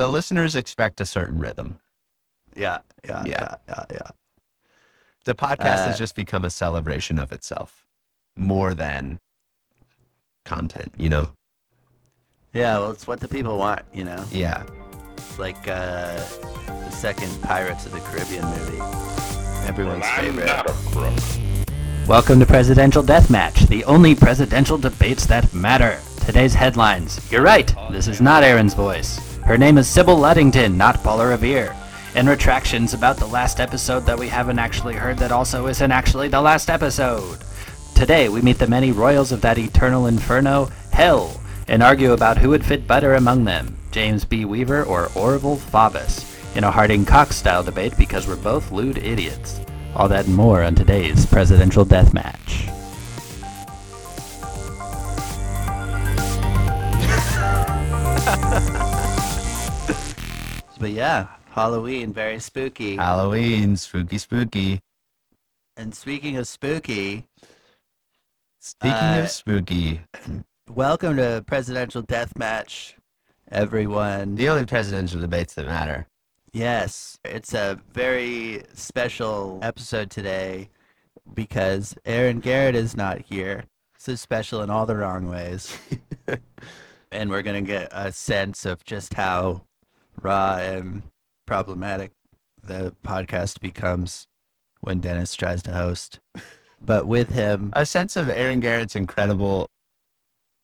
the listeners expect a certain rhythm. Yeah, yeah, Yeah. yeah, yeah, yeah. The podcast Uh, has just become a celebration of itself more than content, you know? Yeah, well, it's what the people want, you know. Yeah. It's like uh, the second Pirates of the Caribbean movie. Everyone's favorite. Welcome to Presidential Deathmatch, the only presidential debates that matter. Today's headlines. You're right, this is not Aaron's voice. Her name is Sybil Ludington, not Paula Revere. And retractions about the last episode that we haven't actually heard that also isn't actually the last episode. Today, we meet the many royals of that eternal inferno, hell, and argue about who would fit better among them, James B. Weaver or Orval Faubus, in a Harding Cox style debate because we're both lewd idiots. All that and more on today's presidential deathmatch. but yeah, Halloween, very spooky. Halloween, spooky, spooky. And speaking of spooky, Speaking Uh, of spooky, welcome to Presidential Deathmatch, everyone. the only presidential debates that matter. Yes, it's a very special episode today because Aaron Garrett is not here. So special in all the wrong ways. and we're going to get a sense of just how raw and problematic the podcast becomes when Dennis tries to host. But with him, A sense of Aaron Garrett's incredible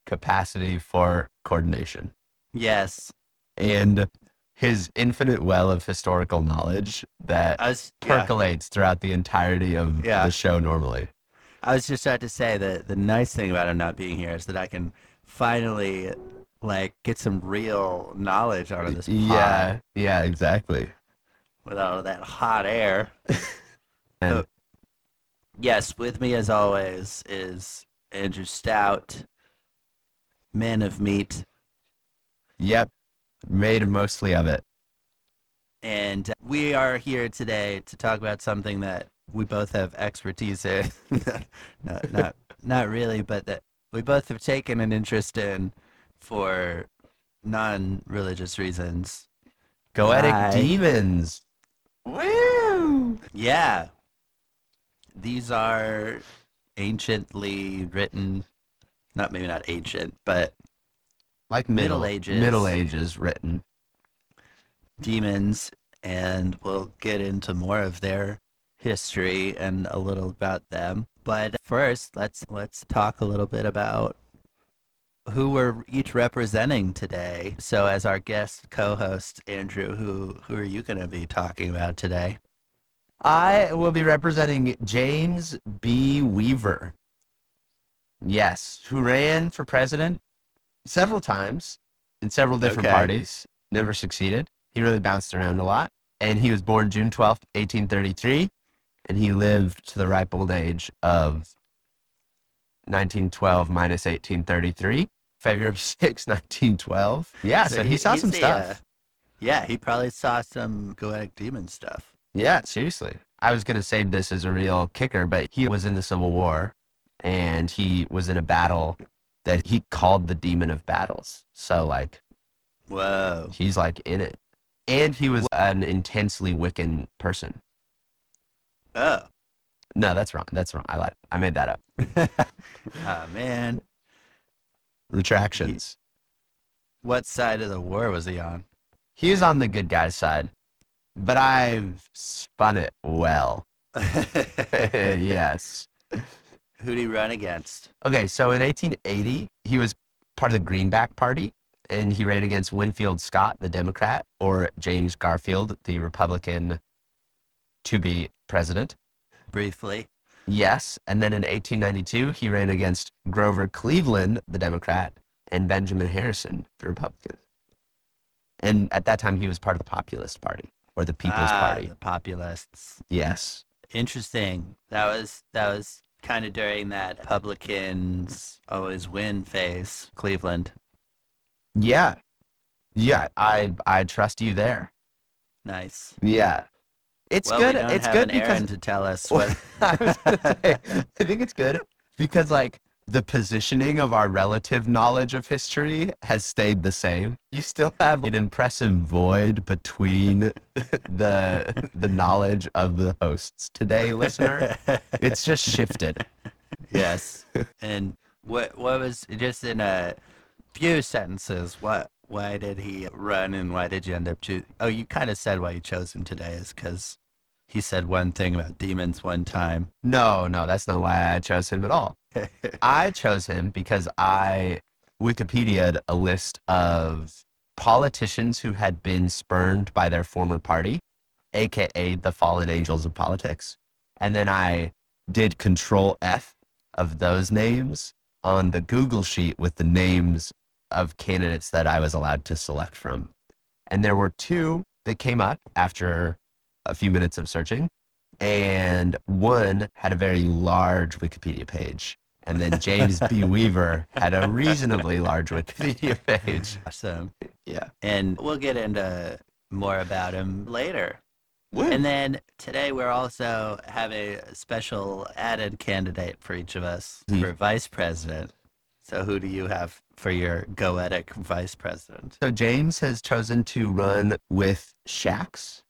capacity for coordination yes, and his infinite well of historical knowledge that was, yeah. percolates throughout the entirety of Yeah. the show normally. I was just about to say that the nice thing about him not being here is that I can finally like get some real knowledge out of this pod Yeah, yeah, exactly. without all that hot air. And Uh, Yes, with me as always is Andrew Stout, man of meat, yep, made mostly of it. and we are here today to talk about something that we both have expertise in. no, not not really, but that we both have taken an interest for non-religious reasons. Goetic Right. demons. Woo! Yeah. These are anciently written, not maybe not ancient, but Like Middle middle, Ages. Middle Ages written. demons, and we'll get into more of their history and a little about them. But first, let's let's talk a little bit about who we're each representing today. So, as our guest co-host, Andrew, who who are you going to be talking about today? I will be representing James B. Weaver. Yes, who ran for president several times in several different Okay. parties, never succeeded. He really bounced around a lot. And he was born June twelfth, 1833, and he lived to the ripe old age of 1912 minus 1833, February 6, 1912. Yeah, so, he, saw some the, stuff. uh, yeah, he probably saw some goetic demon stuff. Yeah, seriously. I was going to save this as a real kicker, but he was in the Civil War and he was in a battle that he called the demon of battles. So, like, Whoa. he's like in it. And he was an intensely Wiccan person. Oh. No, that's wrong. That's wrong. I lied. I made that up. oh man. Retractions. What side of the war was he on? He was on the good guy's side, but I've spun it well. yes. Who'd he run against? Okay, so in 1880, he was part of the Greenback Party, and he ran against Winfield Scott, the Democrat, or James Garfield, the Republican, to be president. Briefly. Yes, and then in 1892, he ran against Grover Cleveland, the Democrat, and Benjamin Harrison, the Republican. And at that time, he was part of the Populist Party or the People's ah, Party. The populists. Yes. Interesting. That was that was kind of during that Republicans always win phase, Cleveland. Yeah. Yeah, I I trust you there. Nice. Yeah. It's well, good. We don't it's have good an because to tell us what. I say, I think it's good because like the positioning of our relative knowledge of history has stayed the same. You still have an impressive void between the the knowledge of the hosts today, listener. It's just shifted. yes. And what what was just in a few sentences? What why did he run and why did you end up choosing? Oh, you kind of said why you chose him today is because he said one thing about demons one time. No, no, that's not why I chose him at all. I chose him because I Wikipedia'd a list of politicians who had been spurned by their former party, aka the fallen angels of politics. And then I did control F of those names on the Google sheet with the names of candidates that I was allowed to select from. And there were two that came up after a few minutes of searching. And one had a very large Wikipedia page. And then James B. Weaver had a reasonably large Wikipedia page. Awesome. Yeah. And we'll get into more about him later. And then today we're also have a special added candidate for each of us Hmm. for vice president. So who do you have for your goetic vice president? So James has chosen to run with Shax,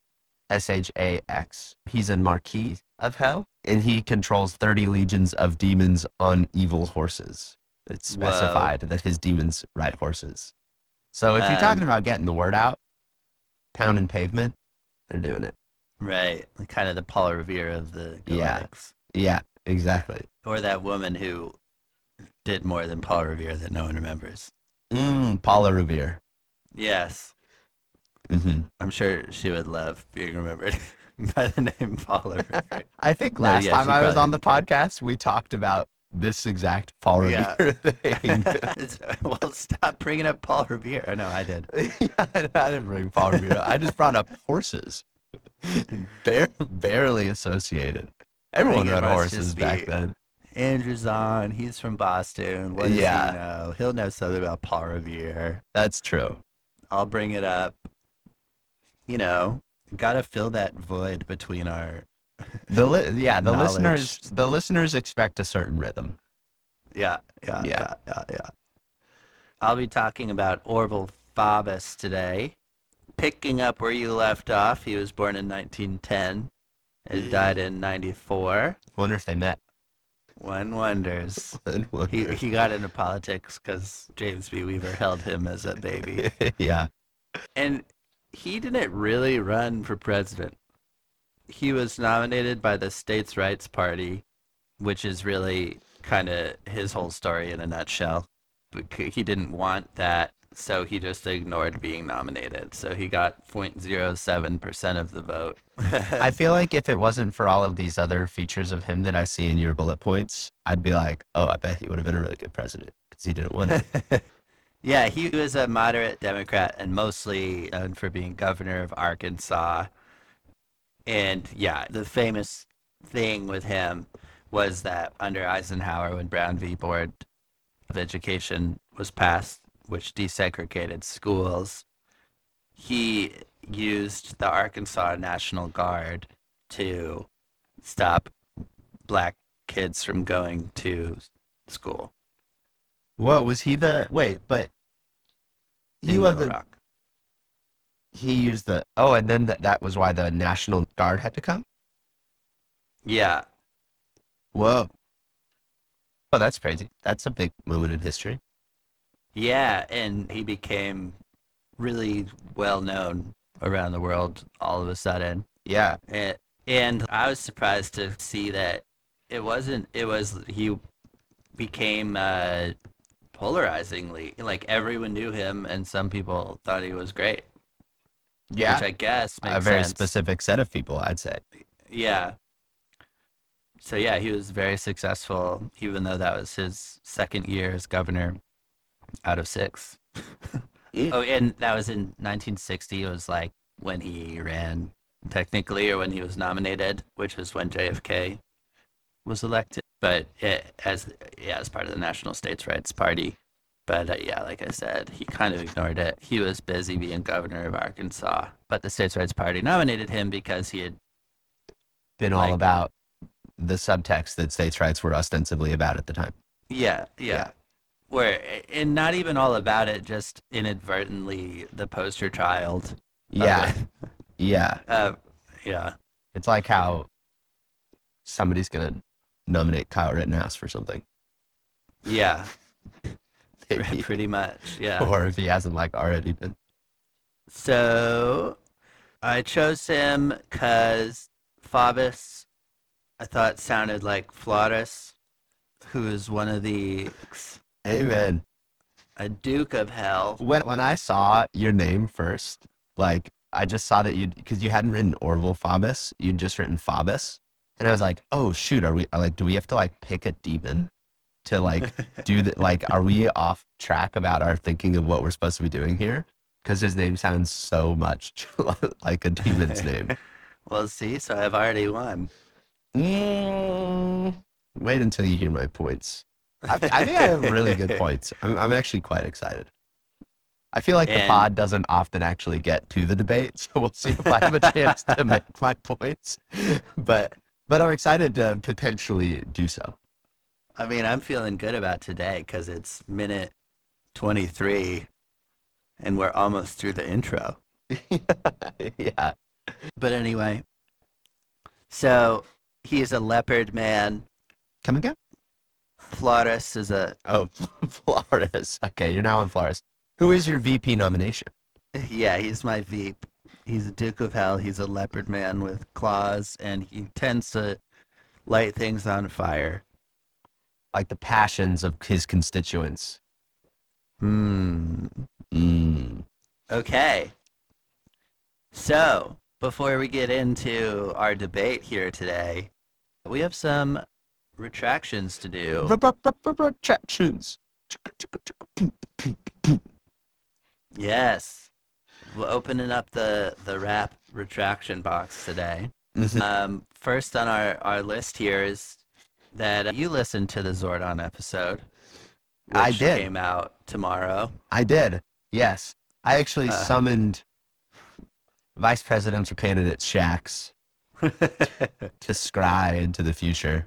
S H A X. He's a Marquis of Hell, and he controls 30 legions of demons on evil horses. It's Whoa. specified that his demons ride horses. So if you're Um, talking about getting the word out, pound and pavement, they're doing it. Right, kind of the Paul Revere of the Yeah. Yeah, exactly. Or that woman who did more than Paul Revere that no one remembers. Mm, Paula Revere. Yes, hmm I'm sure she would love being remembered by the name Paula Revere. I think last yeah, time I was on the podcast, we talked about this exact Paul Yeah. Revere thing. well, stop bringing up Paul Revere. No, I did. I didn't bring Paul Revere. I just brought up horses. Bare, barely associated. Everyone rode horses back be- then. Andrew's on. He's from Boston. What does Yeah. he know? He'll know something about Paul Revere. That's true. I'll bring it up. You know, gotta fill that void between our. The li- yeah, the Knowledge. listeners the listeners expect a certain rhythm. Yeah, yeah, Yeah. yeah, yeah. I'll be talking about Orval Faubus today. Picking up where you left off, he was born in 1910 and died in 94. Wonder if they met. One wonders. One wonder. He, he got into politics because James B. Weaver held him as a baby. yeah. And he didn't really run for president. He was nominated by the States' Rights Party, which is really kind of his whole story in a nutshell. But He didn't want that, so he just ignored being nominated. So he got 0.07% of the vote. I feel like if it wasn't for all of these other features of him that I see in your bullet points, I'd be like, oh, I bet he would have been a really good president because he didn't win it. Yeah, he was a moderate Democrat and mostly known for being governor of Arkansas. And yeah, the famous thing with him was that under Eisenhower, when Brown v. Board of Education was passed, which desegregated schools, he used the Arkansas National Guard to stop black kids from going to school. What was he the wait? But he was the Rock. he used the oh, and then that that was why the National Guard had to come. Yeah, Whoa. Oh, that's crazy. That's a big moment in history. Yeah, and he became really well known around the world all of a sudden. Yeah. And, and I was surprised to see that it wasn't, it was, he became uh, polarizingly, like everyone knew him and some people thought he was great, Yeah. which I guess makes a very sense. specific set of people, I'd say. Yeah. So yeah, he was very successful, even though that was his second year as governor out of six. Yeah. Oh, and that was in 1960. It was like when he ran, technically, or when he was nominated, which was when JFK was elected. But it, as yeah, as part of the National States Rights Party. But uh, yeah, like I said, he kind of ignored it. He was busy being governor of Arkansas. But the States Rights Party nominated him because he had Been all about the subtext that states' rights were ostensibly about at the time. Yeah, yeah. Yeah. Where and not even all about it, just inadvertently the poster child. Yeah, yeah. Uh, yeah. It's like how somebody's gonna nominate Kyle Rittenhouse for something, Yeah. Pretty much. Yeah. or if he hasn't like already been. So I chose him because Faubus, I thought sounded like Flautus, who is one of the Amen. a Duke of Hell. When when I saw your name first, like I just saw that you because you hadn't written Orval Faubus, you'd just written Faubus, and I was like, oh shoot, are we like do we have to like pick a demon to like do that? Like, are we off track about our thinking of what we're supposed to be doing here? Because his name sounds so much like a demon's name. Well, see, so I've already won. Mm, wait until you hear my points. I, I think I have really good points. I'm, I'm actually quite excited. I feel like the pod doesn't often actually get to the debate, so we'll see if I have a chance to make my points. But but I'm excited to potentially do so. I mean, I'm feeling good about today because it's minute 23 and we're almost through the intro. yeah. But anyway, so he's a leopard man. Come again? Flautus is a, Oh, Flauros. Okay, you're now on Flauros. Who is your VP nomination? yeah, he's my Veep. He's a Duke of Hell. He's a leopard man with claws and he tends to light things on fire. Like the passions of his constituents. Hmm. Mm. Okay. So, before we get into our debate here today, we have some retractions to do. Retractions. Yes. We're opening up the, the rap retraction box today. Um, first on our, our list here is that you listened to the Zordon episode. Which I did. came out tomorrow. I did. Yes. I actually Uh. summoned vice presidential candidate Shax to scry into the future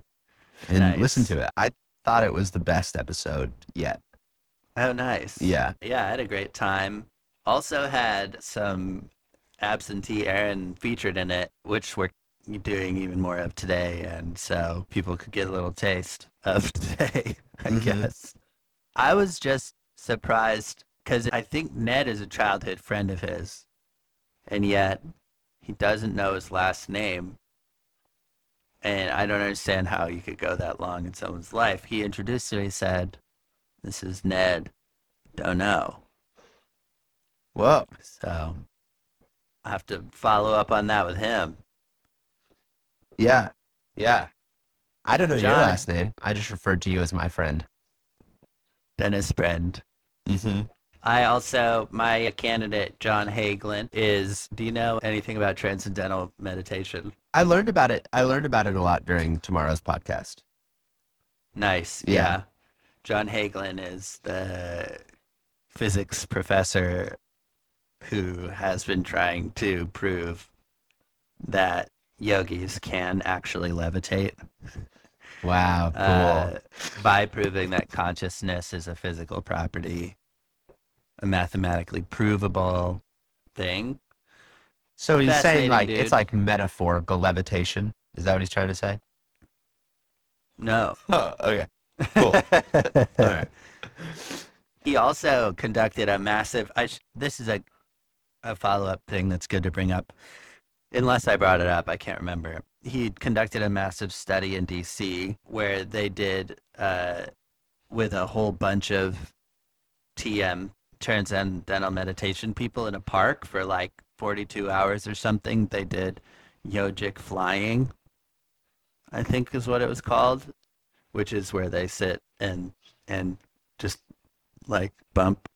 and Nice. listen to it. I thought it was the best episode yet. Oh, nice. Yeah. Yeah, I had a great time. Also had some absentee Aaron featured in it, which we're doing even more of today, and so people could get a little taste of today, I Mhm. guess. I was just surprised because I think Ned is a childhood friend of his, and yet he doesn't know his last name. And I don't understand how you could go that long in someone's life. He introduced me, he said, This is Ned. Don't know. Whoa. So I have to follow up on that with him. Yeah. Yeah. I don't know your last name. I just referred to you as my friend. Dennis Brend. Mm-hmm. I also, my candidate, John Hagelin, is, do you know anything about transcendental meditation? I learned about it. I learned about it a lot during tomorrow's podcast. Nice. Yeah. Yeah. John Hagelin is the physics professor who has been trying to prove that yogis can actually levitate Wow. Cool. uh, by proving that consciousness is a physical property, a mathematically provable thing. so he's saying like dude. it's like metaphorical levitation. Is that what he's trying to say? No. Oh, okay. Cool. All right. He also conducted a massive. I sh- this is a a follow up thing that's good to bring up. Unless I brought it up, I can't remember. He conducted a massive study in D.C. where they did uh, with a whole bunch of TM transcendental meditation people in a park for like 42 hours or something. They did yogic flying, I think is what it was called, which is where they sit and and just like bump,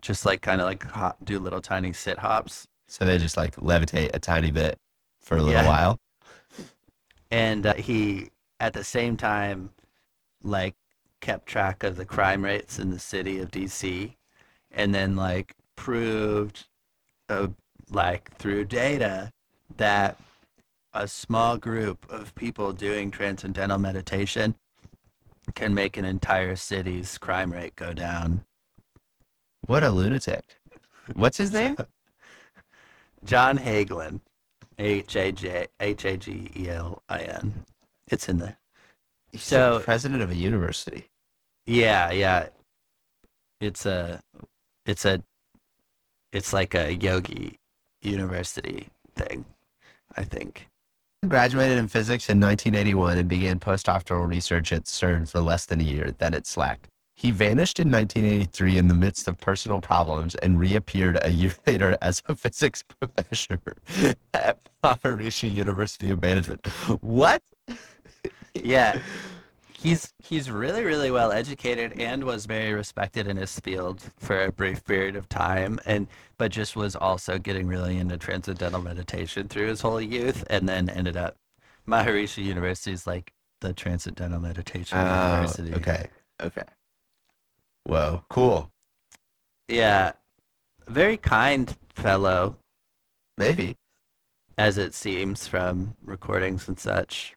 just like kind of like hop, do little tiny sit hops. So they just like levitate a tiny bit for a little Yeah. while. And uh, he, at the same time, like kept track of the crime rates in the city of DC, and then like proved, uh, like through data, that a small group of people doing transcendental meditation can make an entire city's crime rate go down. What a lunatic. What's his name? John Hagelin, H A J H A G E L I N. It's in there. He's So- the president of a university. Yeah, yeah. It's a, it's a, it's like a yogi university thing, I think. Graduated in physics in 1981 and began postdoctoral research at CERN for less than a year, then it slacked. He vanished in 1983 in the midst of personal problems and reappeared a year later as a physics professor at Maharishi University of Management. What? Yeah. He's he's really really well educated and was very respected in his field for a brief period of time and but just was also getting really into transcendental meditation through his whole youth and then ended up Maharishi University is like the transcendental meditation Oh, university. okay. Okay. Whoa. Cool. Yeah. Very kind fellow Maybe. as it seems from recordings and such.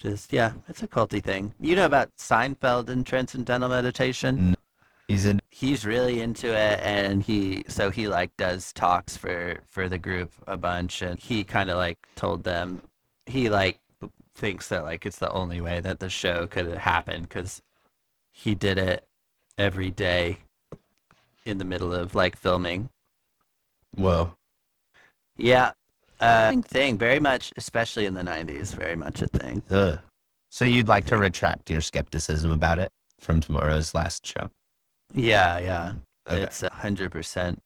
Just yeah, it's a culty thing. You know about Seinfeld and transcendental meditation? He's in. he's really into it and he so he like does talks for for the group a bunch and he kind of like told them he like thinks that like it's the only way that the show could happen because he did it every day in the middle of like filming Whoa. yeah uh thing very much especially in the 90s very much a thing Ugh. So you'd like to retract your skepticism about it from tomorrow's last show? yeah yeah Okay. it's a hundred percent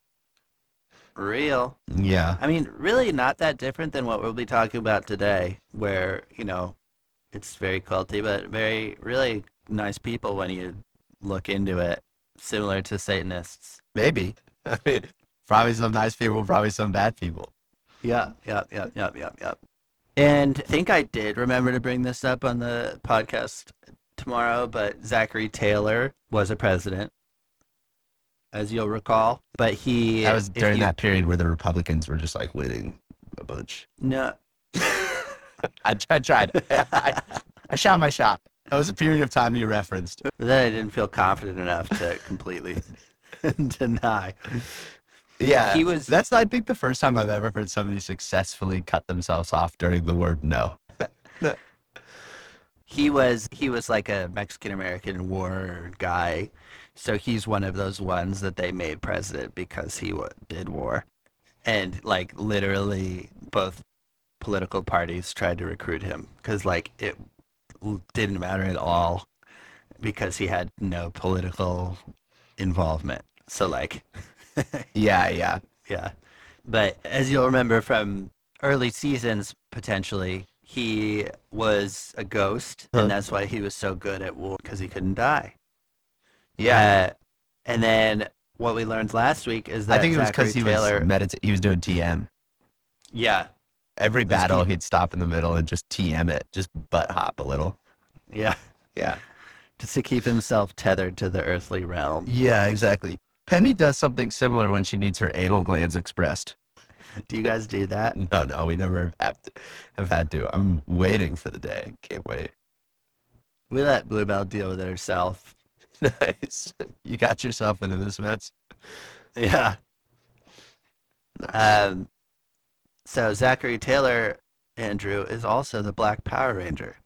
real Yeah. I mean, really not that different than what we'll be talking about today, where, you know, it's very culty, but very, really nice people when you look into it, similar to Satanists. Maybe. I mean, probably some nice people, probably some bad people. Yeah, yeah, yeah, yeah, yeah, yeah. And I think I did remember to bring this up on the podcast tomorrow, but Zachary Taylor was a president, as you'll recall. But he. That was during you- that period where the Republicans were just like winning a bunch. No. I, I tried. I, I shot my shot. That was a period of time you referenced. But then I didn't feel confident enough to completely deny. Yeah, He was- That's I think the first time I've ever heard somebody successfully cut themselves off during the word no. He was he was like a Mexican American war guy, so he's one of those ones that they made president because he wa did war, and like literally both political parties tried to recruit him because like it didn't matter at all because he had no political involvement. So like Yeah, yeah. Yeah. But as you'll remember from early seasons, potentially, he was a ghost, Huh. and that's why he was so good at war because he couldn't die. Yeah. Uh, and then what we learned last week is that I think it was because he Taylor, was medita- he was doing TM. yeah, Every battle, he- he'd stop in the middle and just TM it, just butt hop a little. yeah, Yeah. just to keep himself tethered to the earthly realm. Yeah, exactly. Penny does something similar when she needs her anal glands expressed. Do you guys do that? No, no, we never have, to, have had to. I'm waiting for the day. Can't wait. We let Bluebell deal with it herself. Nice. You got yourself into this mess. Yeah. Um, so Zachary Taylor, Andrew, is also the Black Power Ranger.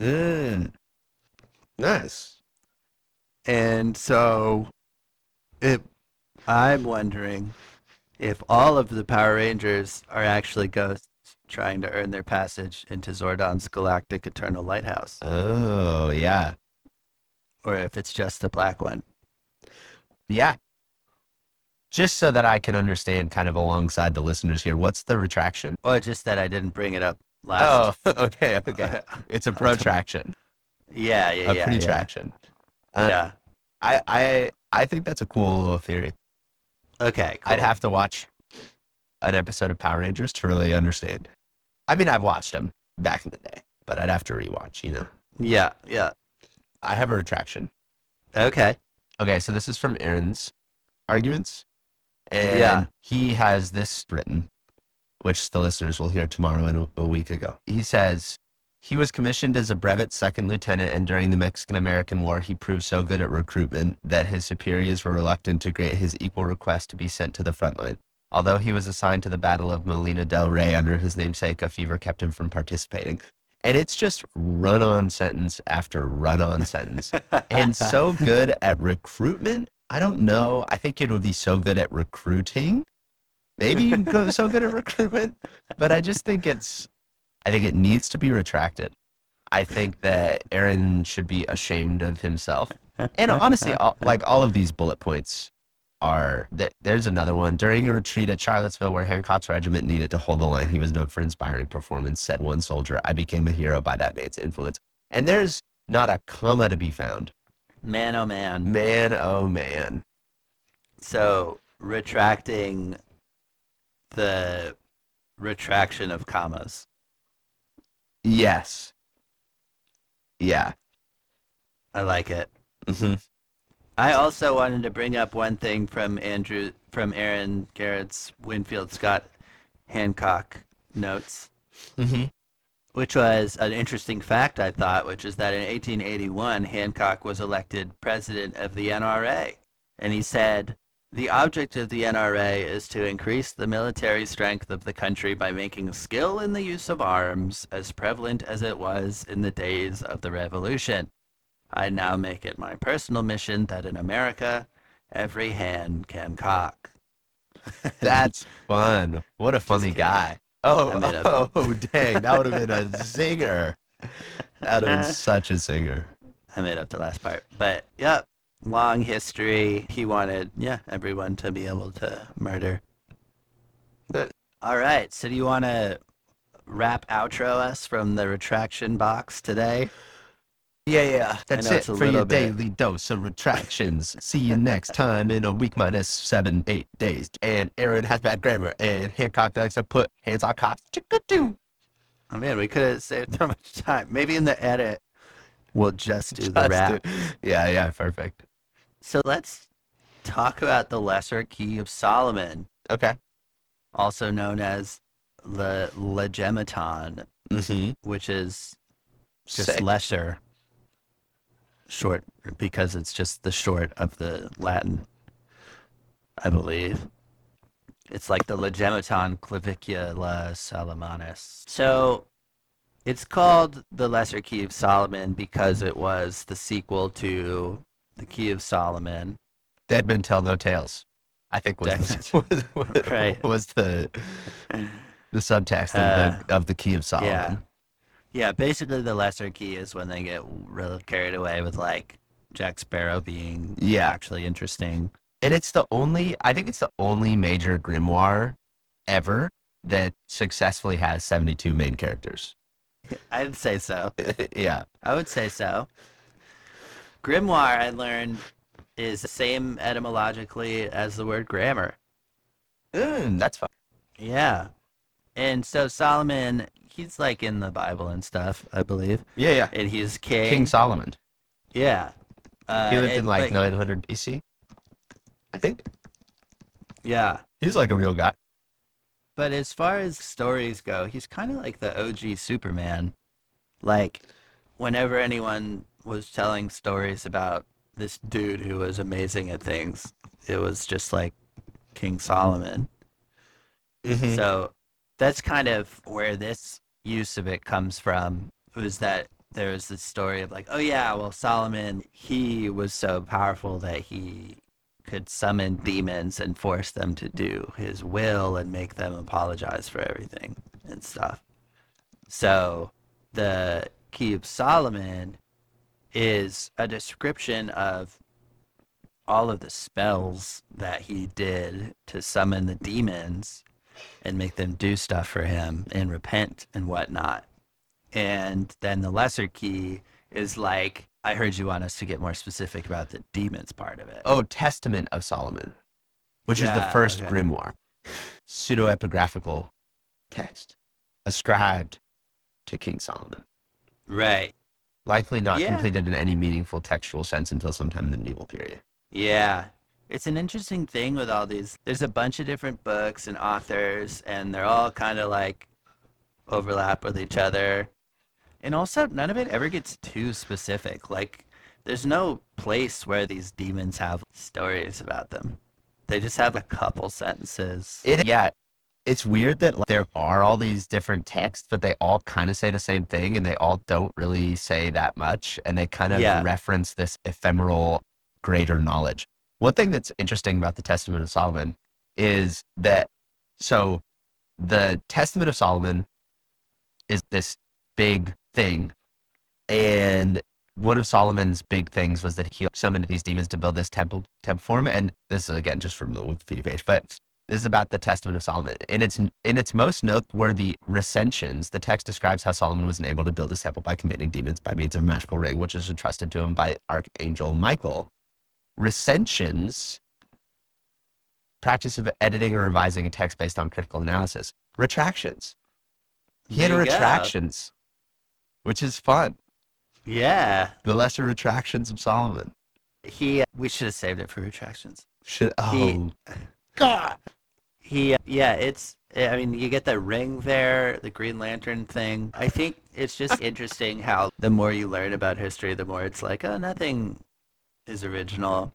Mm. Nice. And so it, I'm wondering if all of the Power Rangers are actually ghosts trying to earn their passage into Zordon's galactic eternal lighthouse, Oh, yeah. or if it's just the black one. Yeah. Just so that I can understand kind of alongside the listeners here, what's the retraction? Or just that I didn't bring it up last. Oh, okay, okay. It's a protraction, yeah, yeah, a yeah. pretraction. Uh, yeah. I, I, I think that's a cool little theory. Okay. I'd have to watch an episode of Power Rangers to really understand. I mean, I've watched them back in the day, but I'd have to rewatch, you know. Yeah, yeah. I have a retraction. Okay. Okay, so this is from Aaron's arguments. And Yeah. he has this written, which the listeners will hear tomorrow and a week ago. He says, He was commissioned as a brevet second lieutenant, and during the Mexican American War, he proved so good at recruitment that his superiors were reluctant to grant his equal request to be sent to the front line. Although he was assigned to the Battle of Molino del Rey under his namesake, a fever kept him from participating. And it's just run on sentence after run on sentence. and so good at recruitment. I don't know. I think it would be so good at recruiting. Maybe you can go so good at recruitment, but I just think it's, I think it needs to be retracted. I think that Aaron should be ashamed of himself. And honestly, all, like all of these bullet points are that there's another one during a retreat at Charlottesville where Hancock's regiment needed to hold the line. He was known for inspiring performance. Said one soldier, "I became a hero by that man's influence." And there's not a comma to be found. Man, oh man. Man, oh man. So retracting the retraction of commas. Yes. Yeah. I like it. hmm I also wanted to bring up one thing from Andrew from Aaron Garrett's Winfield Scott Hancock notes, hmm which was an interesting fact I thought, which is that in 1881 Hancock was elected president of the NRA, and he said. The object of the NRA is to increase the military strength of the country by making skill in the use of arms as prevalent as it was in the days of the Revolution. I now make it my personal mission that in America, every hand can cock. That's fun. What a funny guy. Oh, oh, oh, dang. That would have been a zinger. That would have been such a zinger. I made up the last part. But yep, long history. He wanted, yeah, everyone to be able to murder. But- All right. So do you want to rap outro us from the retraction box today? Yeah, yeah. That's know it it's a for your little bit- daily dose of retractions. See you next time in a week minus seven, eight days. And Aaron has bad grammar, and Hancock likes to put hands on cops. Chicka-doo. Oh man, we could have saved so much time. Maybe in the edit, we'll just do the rap. do- Yeah, yeah, perfect. So let's talk about the Lesser Key of Solomon. Okay. also known as the Legematon, Mm-hmm. which is just lesser short because it's just the short of the Latin, I believe. It's like the Legematon Clavicula Salomonis. So it's called the Lesser Key of Solomon because it was the sequel to the Key of Solomon. Dead men tell no tales. I think was, was, was, Right. was the the subtext of, Uh, the, of the Key of Solomon. Yeah. Yeah, basically the lesser key is when they get real carried away with like Jack Sparrow being Yeah. actually interesting. And it's the only, I think it's the only major grimoire ever that successfully has 72 main characters. I'd say so. yeah. I would say so. Grimoire, I learned, is the same etymologically as the word grammar. Mm, that's fine. Yeah. And so Solomon, he's like in the Bible and stuff, I believe. Yeah, yeah. And he's king. King Solomon. Yeah. Uh, He lived and- in like but- 900 BC. I think. Yeah. He's like a real guy. But as far as stories go, he's kind of like the OG Superman. Like, whenever anyone was telling stories about this dude who was amazing at things, it was just like King Solomon. Mm-hmm. So that's kind of where this use of it comes from. Was that there was this story of like, oh yeah, well Solomon, he was so powerful that he could summon demons and force them to do his will and make them apologize for everything and stuff. So the Key of Solomon is a description of all of the spells that he did to summon the demons and make them do stuff for him and repent and whatnot. And then the lesser key is like, I heard you want us to get more specific about the demons part of it. Oh, Testament of Solomon, which is the first okay. grimoire, pseudo-epigraphical text ascribed to King Solomon. Right. Likely not Yeah. completed in any meaningful textual sense until sometime in the medieval period. Yeah. It's an interesting thing with all these. There's a bunch of different books and authors, and they're all kind of like overlap with each other. And also, none of it ever gets too specific. Like, there's no place where these demons have stories about them. They just have a couple sentences. It, yeah, it's weird that like, there are all these different texts, but they all kind of say the same thing, and they all don't really say that much, and they kind of Yeah. reference this ephemeral greater knowledge. One thing that's interesting about the Testament of Solomon is that so the Testament of Solomon is this big thing, and one of Solomon's big things was that he summoned these demons to build this temple temple for him. And this is again just from the Wikipedia page, but this is about the Testament of Solomon. In its in its most noteworthy recensions, the text describes how Solomon was enabled to build his temple by commanding demons by means of a magical ring, which was entrusted to him by Archangel Michael. Recensions practice of editing or revising a text based on critical analysis. Retractions. He had you go. retractions, which is fun. Yeah. The lesser retractions of Solomon. He, we should have saved it for retractions. Should He- oh God. He, yeah, it's, I mean, you get the ring there, the Green Lantern thing. I think it's just interesting how the more you learn about history, the more it's like, oh, nothing is original.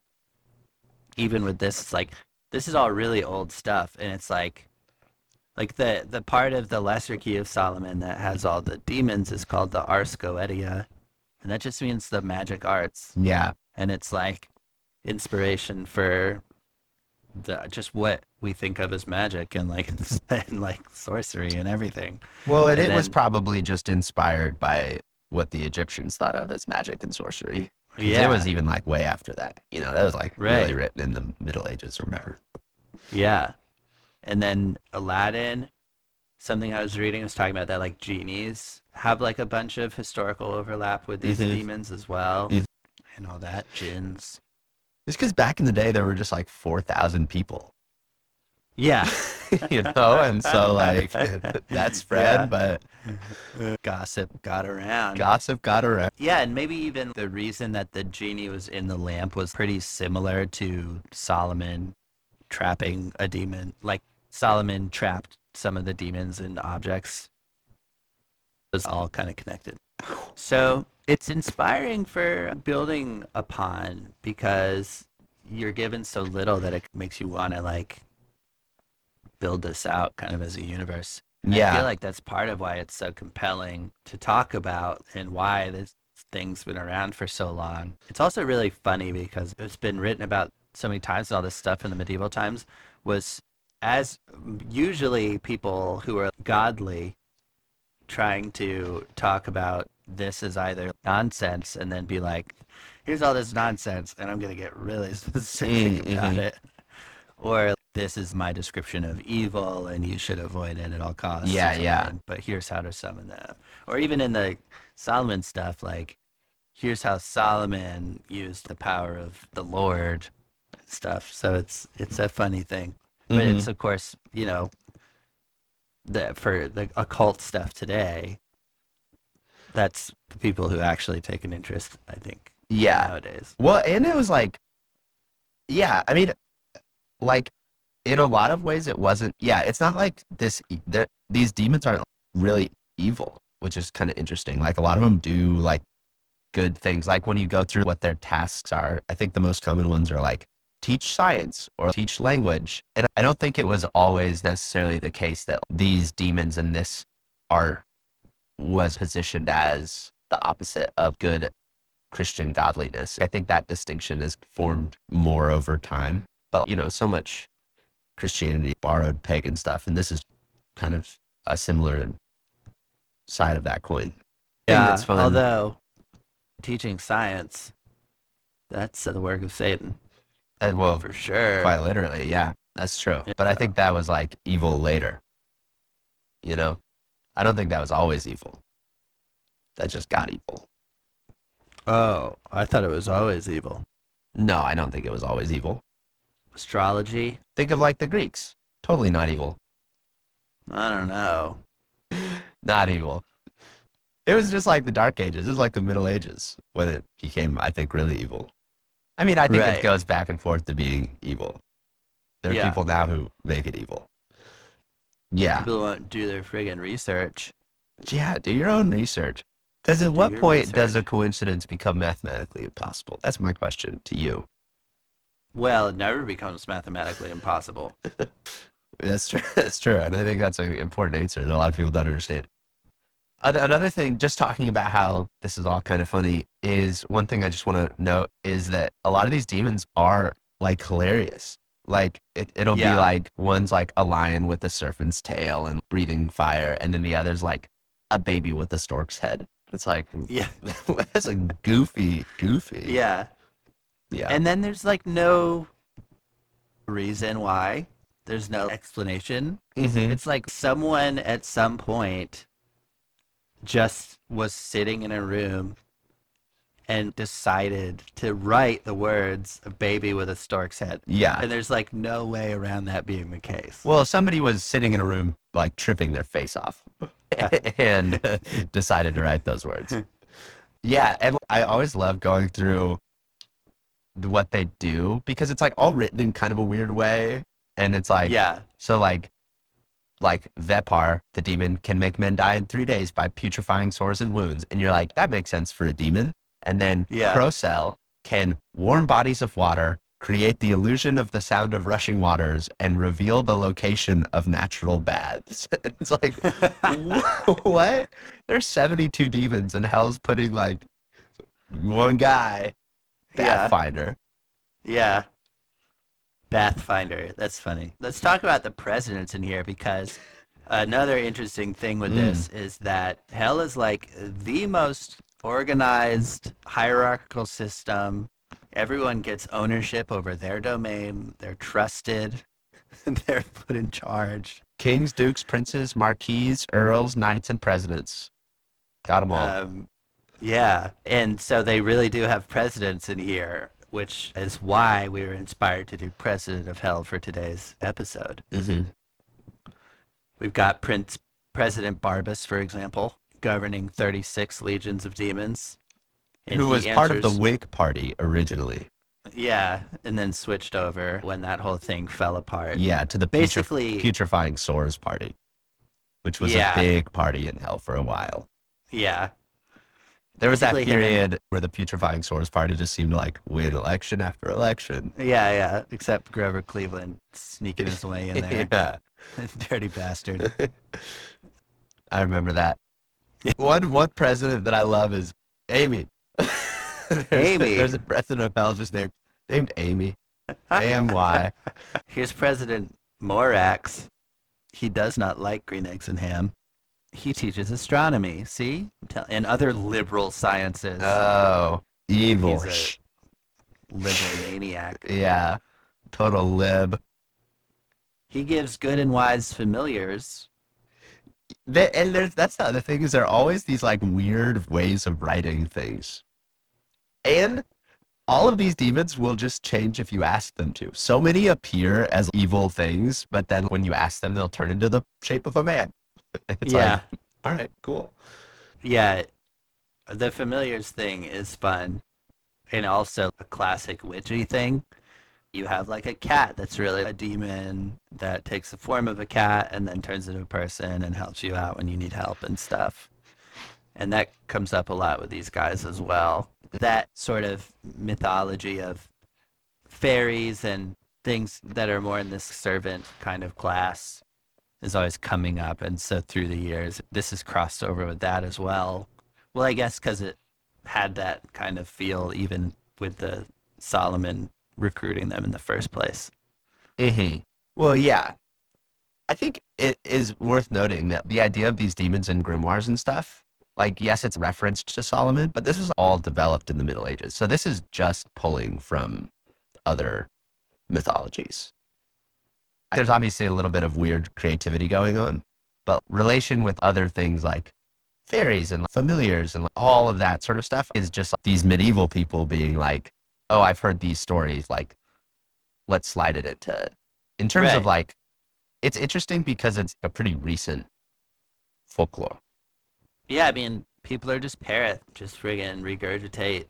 Even with this, it's like, this is all really old stuff. And it's like, like the, the part of the Lesser Key of Solomon that has all the demons is called the Ars Goetia. And that just means the magic arts. Yeah. and it's like inspiration for the just what we think of as magic and like and like sorcery and everything. Well, and, And it was probably just inspired by what the Egyptians thought of as magic and sorcery. Yeah. It was even like way after that. You know, that was like really written in the Middle Ages, remember? Yeah. And then Aladdin, something I was reading was talking about that like genies have like a bunch of historical overlap with these Mhm. demons as well. Mhm. And all that jinns. Just because back in the day there were just like 4,000 people, Yeah. you know? And so like that spread, Yeah. but Gossip got around. gossip got around. Yeah, and maybe even the reason that the genie was in the lamp was pretty similar to Solomon trapping a demon. Like Solomon trapped some of the demons in objects. It was all kind of connected. So it's inspiring for building upon because you're given so little that it makes you want to like build this out kind of as a universe. And I feel like that's part of why it's so compelling to talk about and why this thing's been around for so long. It's also really funny because it's been written about so many times and all this stuff in the medieval times was as usually people who are godly trying to talk about this is either nonsense and then be like, here's all this nonsense and I'm going to get really specific Mm, about it. Or this is my description of evil and you should avoid it at all costs. Yeah, yeah. But here's how to summon them. Or even in the Solomon stuff, like, here's how Solomon used the power of the Lord and stuff. So it's it's a funny thing. But Mhm. it's of course, you know, the for the occult stuff today, that's the people who actually take an interest, I think, Yeah. nowadays. Well, and it was like, yeah, I mean, like, in a lot of ways, it wasn't. Yeah, it's not like this. These demons aren't really evil, which is kind of interesting. Like, a lot of them do like good things. Like when you go through what their tasks are, I think the most common ones are like teach science or teach language. And I don't think it was always necessarily the case that these demons in this art was positioned as the opposite of good Christian godliness. I think that distinction is formed more over time. But, you know, so much Christianity borrowed pagan stuff, and this is kind of a similar side of that coin. Yeah, although teaching science, that's the work of Satan and well, for sure. quite literally, yeah, that's true. But I think that was like evil later. You know, I don't think that was always evil. That just got evil. Oh, I thought it was always evil. No, I don't think it was always evil. Astrology? Think of like the Greeks. Totally not evil. I don't know. Not evil. It was just like the Dark Ages. It was like the Middle Ages when it became, I think, really evil. I mean, I think Right. it goes back and forth to being evil. There are Yeah. people now who make it evil. Yeah. People won't do their friggin' research. Yeah, do your own research. Does at Do what point does a coincidence become mathematically impossible? That's my question to you. Well, it never becomes mathematically impossible. That's true. That's true, and I think that's an important answer that a lot of people don't understand. Another thing, just talking about how this is all kind of funny, is one thing I just want to note is that a lot of these demons are like hilarious. Like it, it'll Yeah. be like one's like a lion with a serpent's tail and breathing fire, and then the other's like a baby with a stork's head. It's like Yeah. that's a goofy, goofy. Yeah. yeah. And then there's like no reason why. There's no explanation. Mhm. It's like someone at some point just was sitting in a room and decided to write the words a baby with a stork's head. yeah. And there's like no way around that being the case. Well, somebody was sitting in a room, like tripping their face off, and decided to write those words. Yeah, and I always love going through what they do because it's like all written in kind of a weird way, and it's like yeah. so like like Vepar, the demon, can make men die in three days by putrefying sores and wounds, and you're like that makes sense for a demon. And then Yeah. Crocell can warm bodies of water, create the illusion of the sound of rushing waters, and reveal the location of natural baths. it's like, what? There's 72 demons, and hell's putting like one guy, Yeah. Pathfinder. Yeah. Pathfinder. That's funny. Let's talk about the presidents in here because another interesting thing with Mm. this is that hell is like the most organized hierarchical system. Everyone gets ownership over their domain. They're trusted. They're put in charge. Kings, dukes, princes, marquises, earls, knights, and presidents. Got them all. Um, yeah, and so they really do have presidents in here, which is why we were inspired to do President of Hell for today's episode. Mhm. We've got Prince President Barbas, for example, governing 36 legions of demons. And Who was part of the answers- Whig Party originally. Yeah, and then switched over when that whole thing fell apart. Yeah, to the putre- Basically- putrefying sores party, which was Yeah. a big party in hell for a while. Yeah, There was that Basically him and- period where the putrefying sores party just seemed to like win election after election. yeah, yeah. Except Grover Cleveland sneaking his way in there. yeah, Dirty bastard. I remember that. one one president that I love is Amy. There's a- Amy. there's a president of hell just named named Amy. A M Y. Here's President Morax. He does not like green eggs and ham. He teaches astronomy, see? And other liberal sciences. Oh, evil. He's a- liberal maniac. yeah, total lib. He gives good and wise familiars. They, and there's that's the other thing is there are always these like weird ways of writing things, and all of these demons will just change if you ask them to. So many appear as evil things, but then when you ask them, they'll turn into the shape of a man. It's yeah. like, all right, cool. Yeah. The familiars thing is fun. And also a classic witchy thing. You have like a cat that's really a demon that takes the form of a cat and then turns into a person and helps you out when you need help and stuff. And that comes up a lot with these guys as well. That sort of mythology of fairies and things that are more in this servant kind of class is always coming up. And so through the years, this is crossed over with that as well. Well, I guess because it had that kind of feel even with the Solomon recruiting them in the first place. hmm Well, yeah. I think it is worth noting that the idea of these demons and grimoires and stuff, like, yes, it's referenced to Solomon, but this is all developed in the Middle Ages. So this is just pulling from other mythologies. There's obviously a little bit of weird creativity going on, but relation with other things like fairies and familiars and all of that sort of stuff is just like these medieval people being like, oh, I've heard these stories. Like, let's slide it into. In terms of like, it's interesting because it's a pretty recent folklore. Yeah, I mean, people are just parrot, just friggin' regurgitate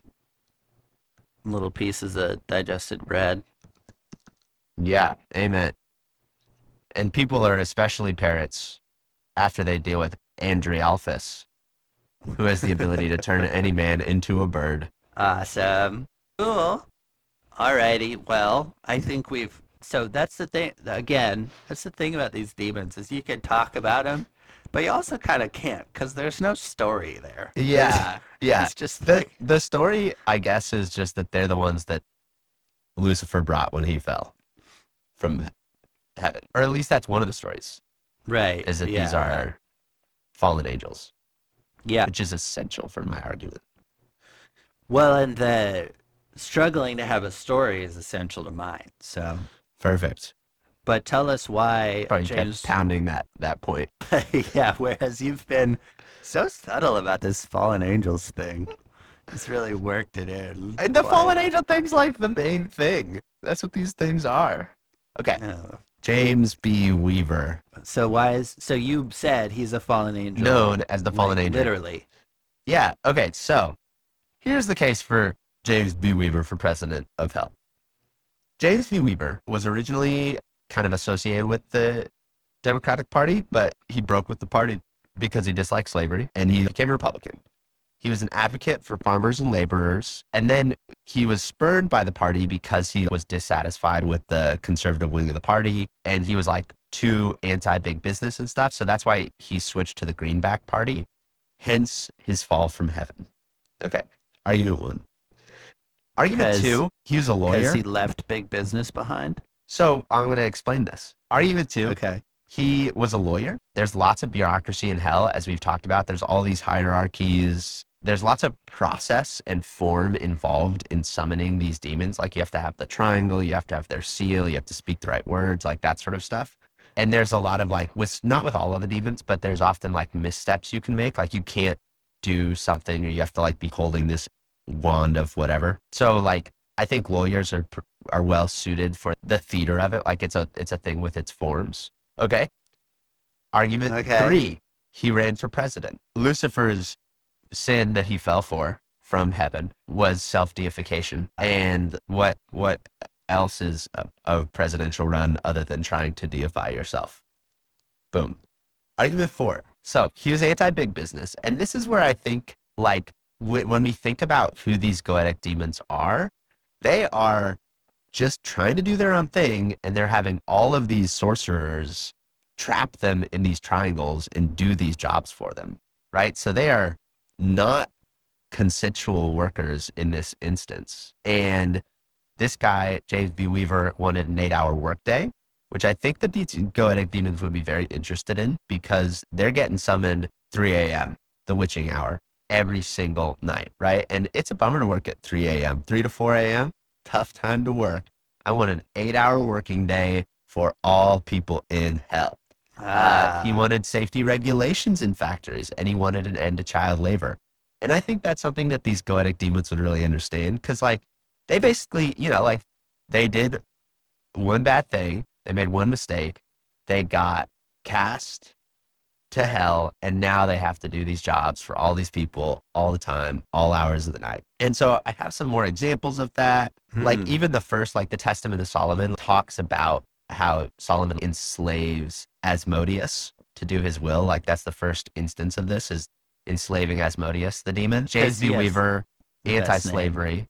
little pieces of digested bread. Yeah, amen. And people are especially parrots after they deal with Andrealphus, who has the ability to turn any man into a bird. Awesome. Cool. Alrighty. Well, I think we've. So that's the thing. Again, that's the thing about these demons is you can talk about them, but you also kind of can't because there's no story there. Yeah, yeah. It's just The like the story, I guess, is just that they're the ones that Lucifer brought when he fell from heaven, or at least that's one of the stories. right. Is that yeah. these are fallen angels, yeah. which is essential for my argument. Well, and the struggling to have a story is essential to mine. So, Perfect. but tell us why Probably James. kept pounding that that point. yeah. Whereas you've been so subtle about this fallen angels thing, it's really worked it in. And the Why- fallen angel thing's like the main thing. That's what these things are. Okay. Oh. James B. Weaver, So why is so you said he's a fallen angel? known as the fallen like, angel. Literally. Yeah. Okay. So here's the case for James B. Weaver for president of hell. James B. Weaver was originally kind of associated with the Democratic Party, but he broke with the party because he disliked slavery and he became a Republican. He was an advocate for farmers and laborers. And then he was spurned by the party because he was dissatisfied with the conservative wing of the party. And he was like too anti big business and stuff. So that's why he switched to the Greenback Party, hence his fall from heaven. Okay. Are you one. Argument two, he was a lawyer. Because he left big business behind. So I'm going to explain this. Argument two, Okay. he was a lawyer. There's lots of bureaucracy in hell, as we've talked about. There's all these hierarchies. There's lots of process and form involved in summoning these demons. Like you have to have the triangle, you have to have their seal, you have to speak the right words, like that sort of stuff. And there's a lot of like, with not with all of the demons, but there's often like missteps you can make. Like you can't do something, or you have to like be holding this wand of whatever. So like, I think lawyers are are well suited for the theater of it. Like it's a it's a thing with its forms. Okay. Argument Okay. three: He ran for president. Lucifer's sin that he fell for from heaven was self deification. And what what else is a, a presidential run other than trying to deify yourself? Boom. Argument four. So he was anti big business, and this is where I think like when we think about who these goetic demons are, they are just trying to do their own thing, and they're having all of these sorcerers trap them in these triangles and do these jobs for them, right? So they are not consensual workers in this instance. And this guy, James B. Weaver, wanted an eight hour workday, which I think the goetic demons would be very interested in because they're getting summoned 3 a.m., the witching hour, every single night, right? And it's a bummer to work at 3 a.m., 3 to 4 a.m., tough time to work. I want an eight hour working day for all people in hell. Uh, Ah, he wanted safety regulations in factories and he wanted an end to child labor. And I think that's something that these goetic demons would really understand because, like, they basically, you know, like, they did one bad thing, they made one mistake, they got cast to hell, and now they have to do these jobs for all these people all the time, all hours of the night. And so I have some more examples of that. Like, Hmm. even the first, like, the Testament of Solomon talks about how Solomon enslaves Asmodeus to do his will. Like that's the first instance of this is enslaving Asmodeus, the demon. James B. he Weaver, anti-slavery.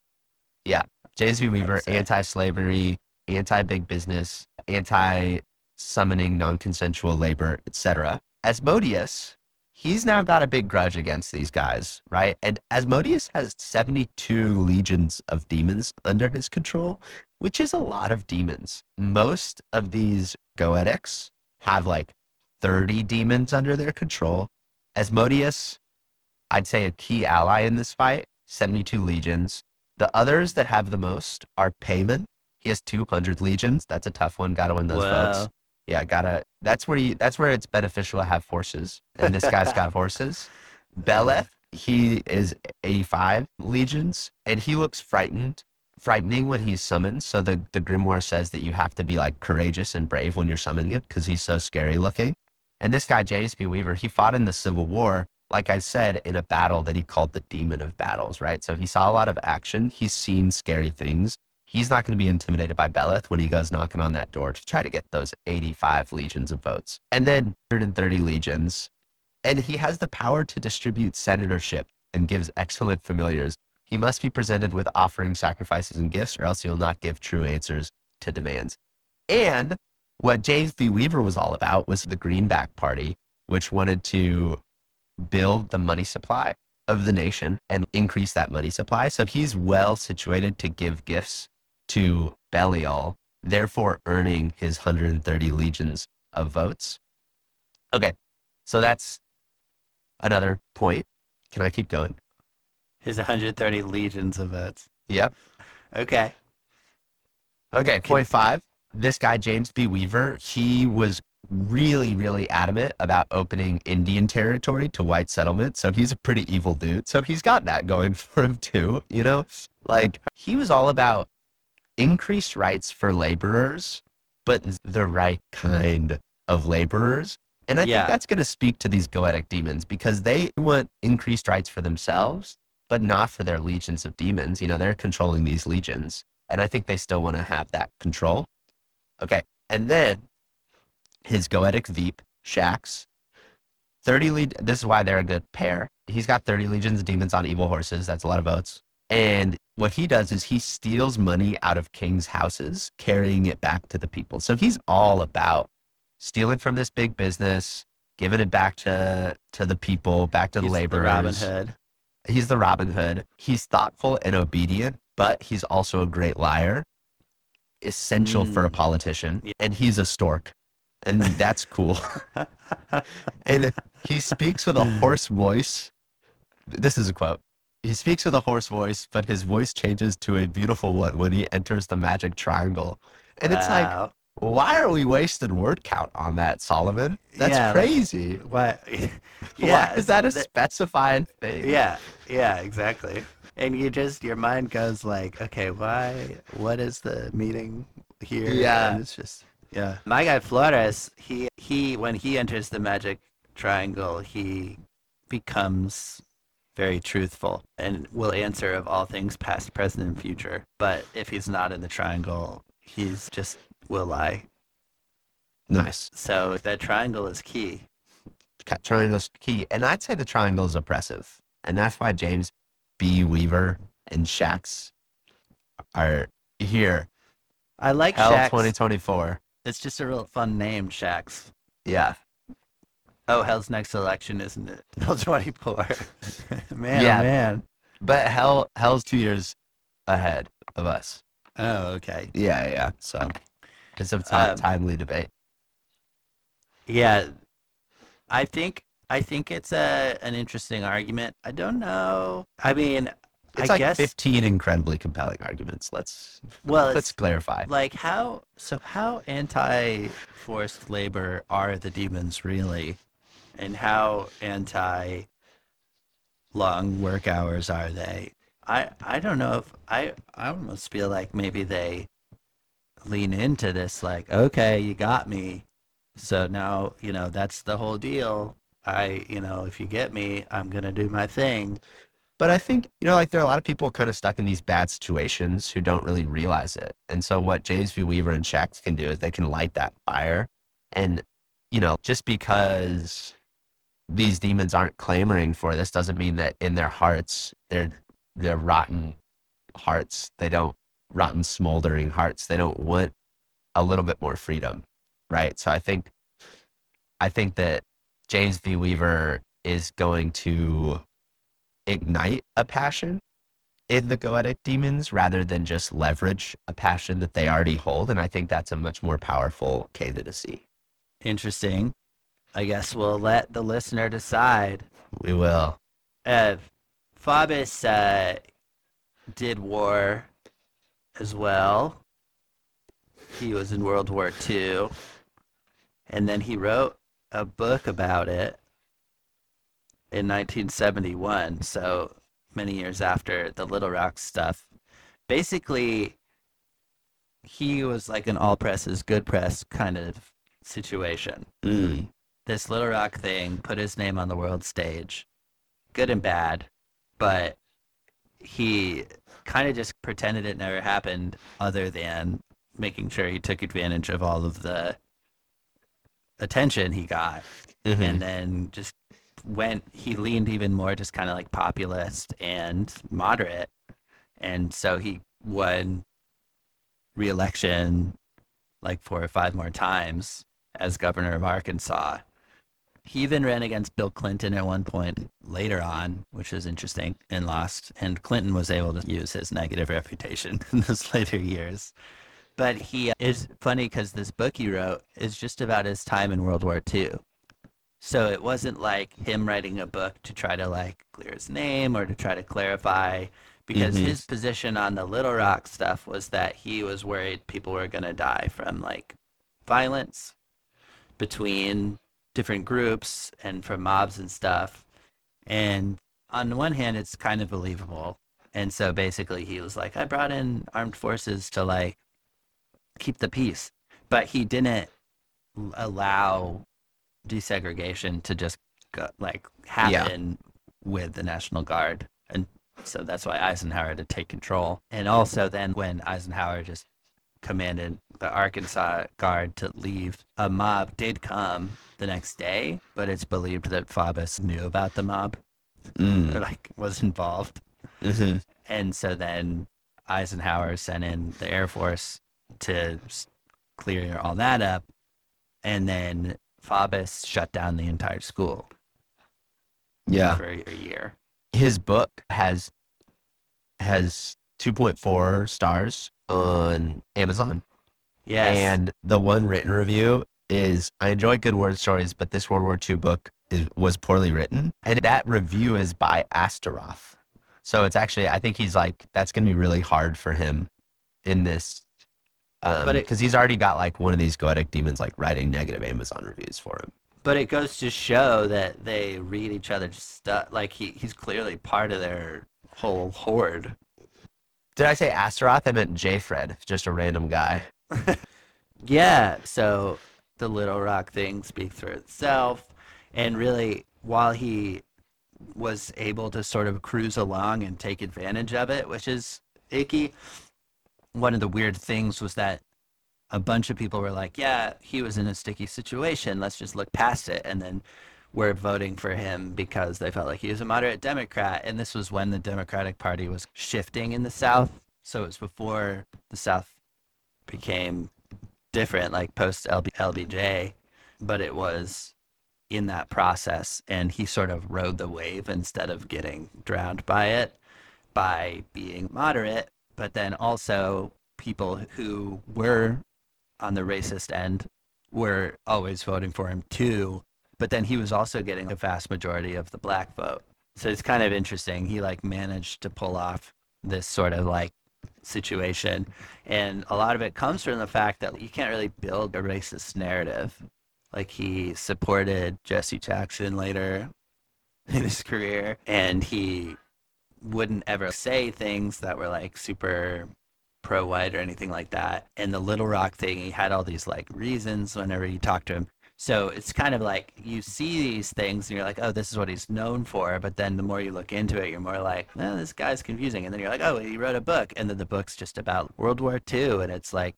Yeah, James B. Weaver, anti-slavery, anti-big business, anti-summoning non-consensual labor, etc. Asmodeus, he's now got a big grudge against these guys, right? And Asmodeus has 72 legions of demons under his control, which is a lot of demons. Most of these goetics have like 30 demons under their control. Asmodeus, I'd say a key ally in this fight, 72 legions. The others that have the most are Paimon. He has 200 legions. That's a tough one. Got to win those Wow. votes. Yeah, gotta. That's where you. That's where it's beneficial to have forces, and this guy's got horses. Beleth, he is 85 legions, and he looks frightened, frightening when he's summoned. So the the grimoire says that you have to be like courageous and brave when you're summoning it because he's so scary looking. And this guy James B. Weaver, he fought in the Civil War, like I said, in a battle that he called the Demon of Battles. Right, so he saw a lot of action. He's seen scary things. He's not going to be intimidated by Beleth when he goes knocking on that door to try to get those 85 legions of votes. And then 130 legions And he has the power to distribute senatorship and gives excellent familiars. He must be presented with offering sacrifices and gifts, or else he will not give true answers to demands. And what James B. Weaver was all about was the Greenback Party, which wanted to build the money supply of the nation and increase that money supply. So he's well situated to give gifts to Belial, therefore earning his 130 legions of votes. Okay, so that's another point. Can I keep going? His 130 legions of votes. Yep. Okay. Okay, point five. This guy, James B. Weaver, he was really, really adamant about opening Indian territory to white settlement. So he's a pretty evil dude. So he's got that going for him too, you know? Like he was all about increased rights for laborers, but the right kind of laborers. And I Yeah. think that's going to speak to these goetic demons because they want increased rights for themselves, but not for their legions of demons. You know, they're controlling these legions. And I think they still want to have that control. Okay. And then his goetic Veep, Shax, 30 lead. This is why they're a good pair. He's got 30 legions of demons on evil horses. That's a lot of votes. And what he does is he steals money out of kings' houses, carrying it back to the people. So he's all about stealing from this big business, giving it back to to the people, back to the He's laborers. Robin Hood. He's the Robin Hood. He's thoughtful and obedient, but he's also a great liar, essential for a Mm. politician. Yeah. And he's a stork. And that's cool. and he speaks with a hoarse voice. This is a quote. He speaks with a hoarse voice, but his voice changes to a beautiful one when he enters the magic triangle. And it's like, Wow. why are we wasting word count on that, Solomon? That's Yeah, like- crazy. What? why yeah. is that a th- specified thing? Yeah, yeah, exactly. And you just your mind goes like, okay, why? What is the meaning here? Yeah. And it's just yeah. My guy Flauros, he he when he enters the magic triangle, he becomes very truthful and will answer of all things past, present, and future. But if he's not in the triangle, he's just will lie. Nice. So that triangle is key. Ca- Triangle's key. And I'd say the triangle is oppressive. And that's why James B. Weaver and Shax are here. I like Hell Shax. 2024. It's just a real fun name, Shax. Yeah. Oh, hell's next election, isn't it? Hell 24. man, Yeah. oh, man. But hell, hell's two years ahead of us. Oh, okay. Yeah, yeah. So it's a Um, timely debate. Yeah. I think I think it's a an interesting argument. I don't know. I mean, It's I like guess 15 incredibly compelling arguments. Let's well, let's clarify. like how so how anti forced labor are the demons really? And how anti long work hours are they? I I don't know if I I almost feel like maybe they lean into this like, okay, you got me. So now, you know, that's the whole deal. I, you know, if you get me, I'm going to do my thing. But I think, you know, like there are a lot of people kind of stuck in these bad situations who don't really realize it. And so what James B. Weaver and Shax can do is they can light that fire. And, you know, just because these demons aren't clamoring for this doesn't mean that in their hearts, they're they're rotten hearts. They don't rotten smoldering hearts. They don't want a little bit more freedom. Right. So I think I think that James B. Weaver is going to ignite a passion in the goetic demons rather than just leverage a passion that they already hold. And I think that's a much more powerful candidacy. Interesting. I guess we'll let the listener decide. We will. Uh, Faubus uh, did war as well. He was in World War II. And then he wrote a book about it in 1971, so many years after the Little Rock stuff. Basically, he was like an all press is good press kind of situation Mm. This Little Rock thing, put his name on the world stage, good and bad, but he kind of just pretended it never happened, other than making sure he took advantage of all of the attention he got, Mhm. and then just went, he leaned even more just kind of like populist and moderate. And so he won re-election like four or five more times as governor of Arkansas. He even ran against Bill Clinton at one point later on, which was interesting, and lost. And Clinton was able to use his negative reputation in those later years. But he is funny because this book he wrote is just about his time in World War II. So it wasn't like him writing a book to try to like clear his name or to try to clarify because Mhm. his position on the Little Rock stuff was that he was worried people were going to die from like violence between different groups and from mobs and stuff. And on the one hand, it's kind of believable. And so basically, he was like, I brought in armed forces to like keep the peace. But he didn't allow desegregation to just go, like happen with the National Guard. And so that's why Eisenhower had to take control. And also, then when Eisenhower just commanded the Arkansas Guard to leave, a mob did come the next day, but it's believed that Faubus knew about the mob Mm. or like was involved. hmm And so then Eisenhower sent in the Air Force to clear all that up. And then Faubus shut down the entire school Yeah. for a, a year. His book has has 2.4 stars on Amazon. Yes. And the one written review is I enjoy good word stories, but this World War II book is, was poorly written. And that review is by Astaroth. So it's actually, I think he's like, that's going to be really hard for him in this. Um, But because he's already got like one of these goetic demons like writing negative Amazon reviews for him. But it goes to show that they read each other's stuff. Like he, he's clearly part of their whole horde. Did I say Astaroth? I meant J Fred, just a random guy. Yeah. So the Little Rock thing speaks for itself. And really, while he was able to sort of cruise along and take advantage of it, which is icky, one of the weird things was that a bunch of people were like, yeah, he was in a sticky situation. Let's just look past it. And then were voting for him because they felt like he was a moderate Democrat. And this was when the Democratic Party was shifting in the South. So it was before the South became different, like post LBJ, but it was in that process. And he sort of rode the wave instead of getting drowned by it by being moderate. But then also, people who were on the racist end were always voting for him too. But then he was also getting a vast majority of the black vote. So it's kind of interesting. He like managed to pull off this sort of like situation. And a lot of it comes from the fact that you can't really build a racist narrative. Like he supported Jesse Jackson later in his career, and he wouldn't ever say things that were like super pro white or anything like that. And the Little Rock thing, he had all these like reasons whenever you talk to him. So it's kind of like you see these things and you're like, oh, this is what he's known for. But then the more you look into it, you're more like, oh, this guy's confusing. And then you're like, oh, he wrote a book. And then the book's just about World War II. And it's like,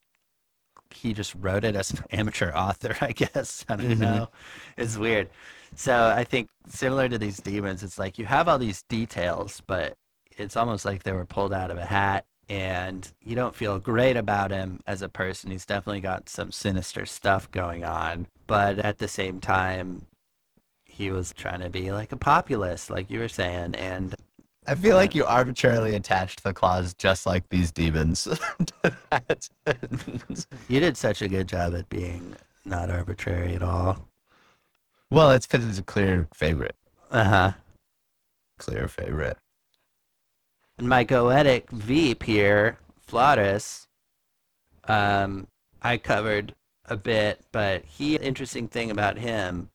he just wrote it as an amateur author, I guess. I don't Mhm. know. It's weird. So I think similar to these demons, it's like you have all these details, but it's almost like they were pulled out of a hat and you don't feel great about him as a person. He's definitely got some sinister stuff going on, but at the same time, he was trying to be like a populist, like you were saying, and I feel like you arbitrarily attached the clause just like these demons. you did such a good job at being not arbitrary at all. well, it's because it's a clear favorite. Uh huh. Clear favorite. And my goetic Veep here, Flauros, um, I covered a bit, but he interesting thing about him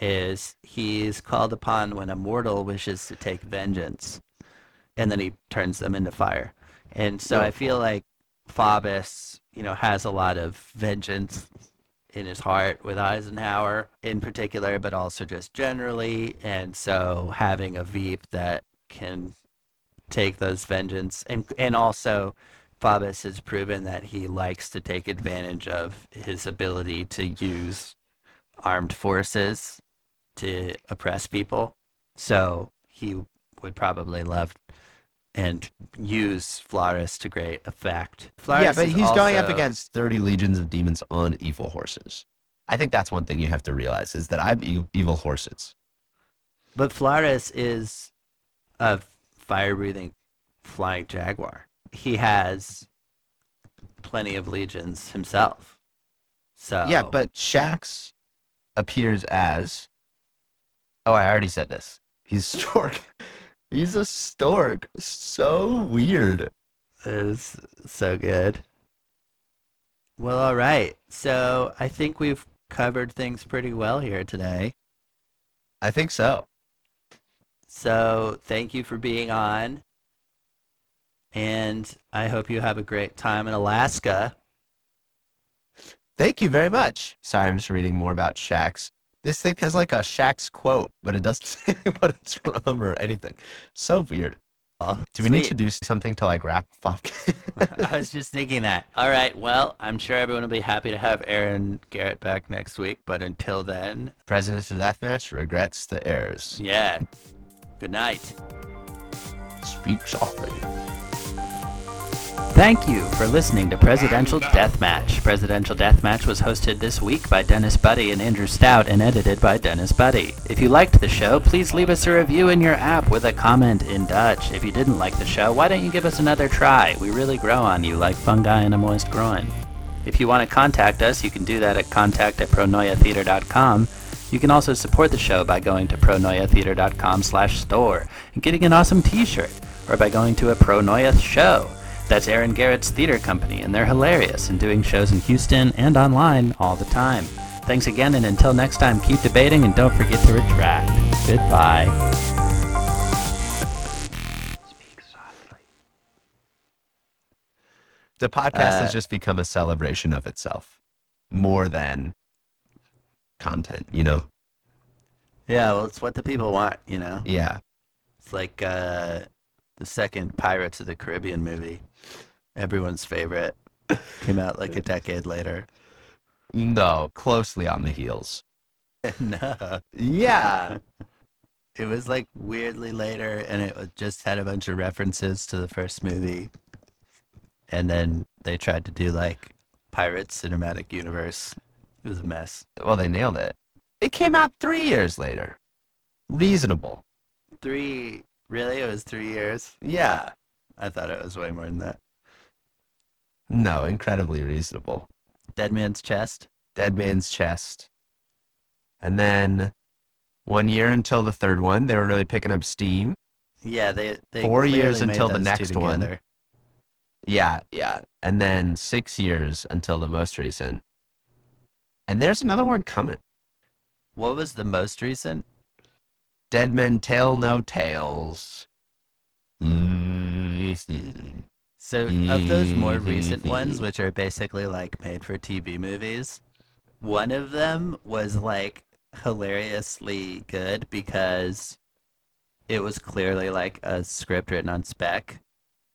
is he's called upon when a mortal wishes to take vengeance, and then he turns them into fire. And so I feel like Faubus, you know, has a lot of vengeance in his heart with Eisenhower in particular, but also just generally. And so having a Veep that can take those vengeance and and also Faubus has proven that he likes to take advantage of his ability to use armed forces to oppress people. So he would probably love and use Flauros to great effect. Flauros yeah, but he's going up against 30 legions of demons on evil horses. I think that's one thing you have to realize is that I'm e- evil horses. But Flauros is a fire breathing flying jaguar. He has plenty of legions himself. So Yeah, but Shax appears as. Oh, I already said this. He's stork. He's a stork. So weird. it is so good. Well, all right. So I think we've covered things pretty well here today. I think so. So thank you for being on. And I hope you have a great time in Alaska. Thank you very much. Sorry, I'm just reading more about Shax. This thing has like a Shax quote, but it doesn't say what it's from or anything. So weird. Oh, Do we need to do something to like wrap up? I was just thinking that. All right. Well, I'm sure everyone will be happy to have Aaron Garrett back next week. But until then, President's Deathmatch regrets the errors. yeah. Good night. Speak softly. Thank you for listening to Presidential Deathmatch. Presidential Deathmatch was hosted this week by Dennis Buddy and Andrew Stout and edited by Dennis Buddy. If you liked the show, please leave us a review in your app with a comment in Dutch. If you didn't like the show, why don't you give us another try? We really grow on you like fungi in a moist groin. If you want to contact us, you can do that at contact at pronoiatheater.com. You can also support the show by going to pronoiatheater.com slash store and getting an awesome t-shirt, or by going to a Pronoia show. That's Aaron Garrett's theater company, and they're hilarious and doing shows in Houston and online all the time. Thanks again, and until next time, keep debating and don't forget to retract. Goodbye. The podcast Uh, has just become a celebration of itself more than content, you know? Yeah, well, it's what the people want, you know? Yeah. It's like uh, the second Pirates of the Caribbean movie. Everyone's favorite. Came out like a decade later. No, closely on the heels. no. Yeah. It was like weirdly later, and it just had a bunch of references to the first movie. And then they tried to do like Pirates Cinematic Universe. It was a mess. Well, they nailed it. It came out three years later. Reasonable. Three, really? It was three years? Yeah. I thought it was way more than that. No, incredibly reasonable. Dead Man's Chest? Dead Man's Chest. And then one year until the third one, they were really picking up steam. Yeah, they, they Four years until the next one. Yeah, yeah. And then six years until the most recent. And there's another one coming. What was the most recent? Dead Men Tell No Tales. Mm. So of those more recent mm-hmm. ones, which are basically like made for TV movies, one of them was like hilariously good because it was clearly like a script written on spec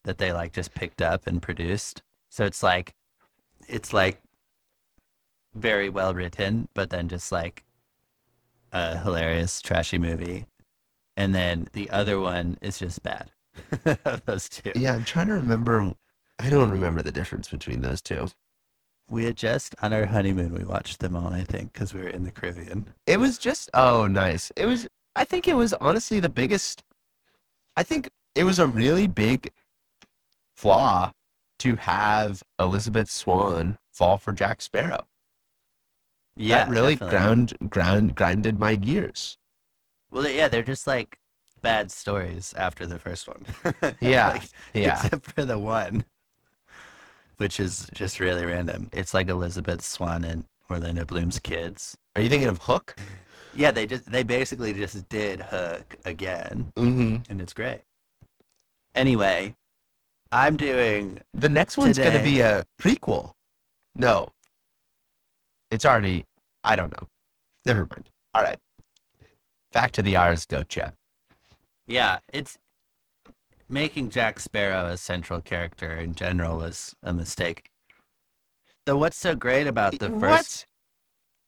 that they like just picked up and produced. So it's like it's like very well written, but then just like a hilarious trashy movie. And then the other one is just bad. those two. Yeah, I'm trying to remember. I don't remember the difference between those two. We had just on our honeymoon we watched them all, I think, because we were in the Caribbean. It was just oh nice. It was I think it was honestly the biggest I think it was a really big flaw to have Elizabeth Swann fall for Jack Sparrow. Yeah, that really definitely. ground ground grinded my gears. Well, yeah, they're just like bad stories after the first one. Yeah, Like, yeah. Except for the one, which is just really random. It's like Elizabeth Swann and Orlando Bloom's kids. Are you thinking of Hook? Yeah, they just they basically just did Hook again, Mm-hmm. and it's great. Anyway, I'm doing The next one's going to be a prequel. No. It's already, I don't know. Never mind. All right. Back to the Ars Goetia. Yeah, it's making Jack Sparrow a central character in general was a mistake. Though what's so great about the first?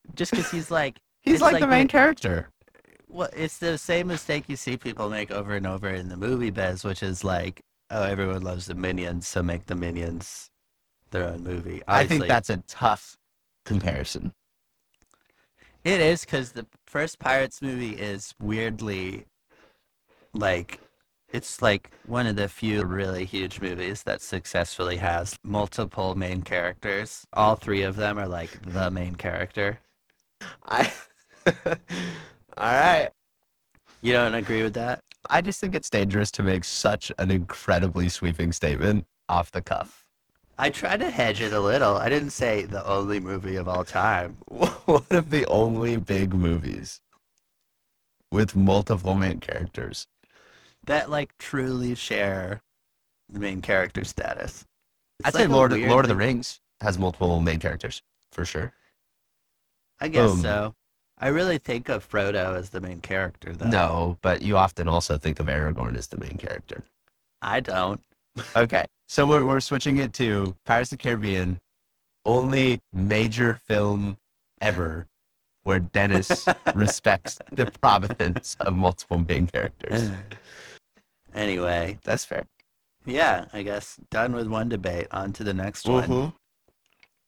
What? Just because he's like He's like, like the main when- character. Well, it's the same mistake you see people make over and over in the movie biz, which is like, oh, everyone loves the Minions, so make the Minions their own movie. I think that's a tough comparison. It is because the first Pirates movie is weirdly like it's like one of the few really huge movies that successfully has multiple main characters. All three of them are like the main character. I. All right. You don't agree with that? I just think it's dangerous to make such an incredibly sweeping statement off the cuff. I tried to hedge it a little. I didn't say the only movie of all time. One of the only big movies with multiple main characters. That like truly share the main character status. It's I'd like say Lord, weird Lord of the Rings has multiple main characters for sure. I guess Boom. so. I really think of Frodo as the main character, though. No, but you often also think of Aragorn as the main character. I don't. Okay, so we're, we're switching it to Pirates of the Caribbean, only major film ever where Dennis respects the providence of multiple main characters. anyway, That's fair. yeah, I guess done with one debate. On to the next one. Mhm.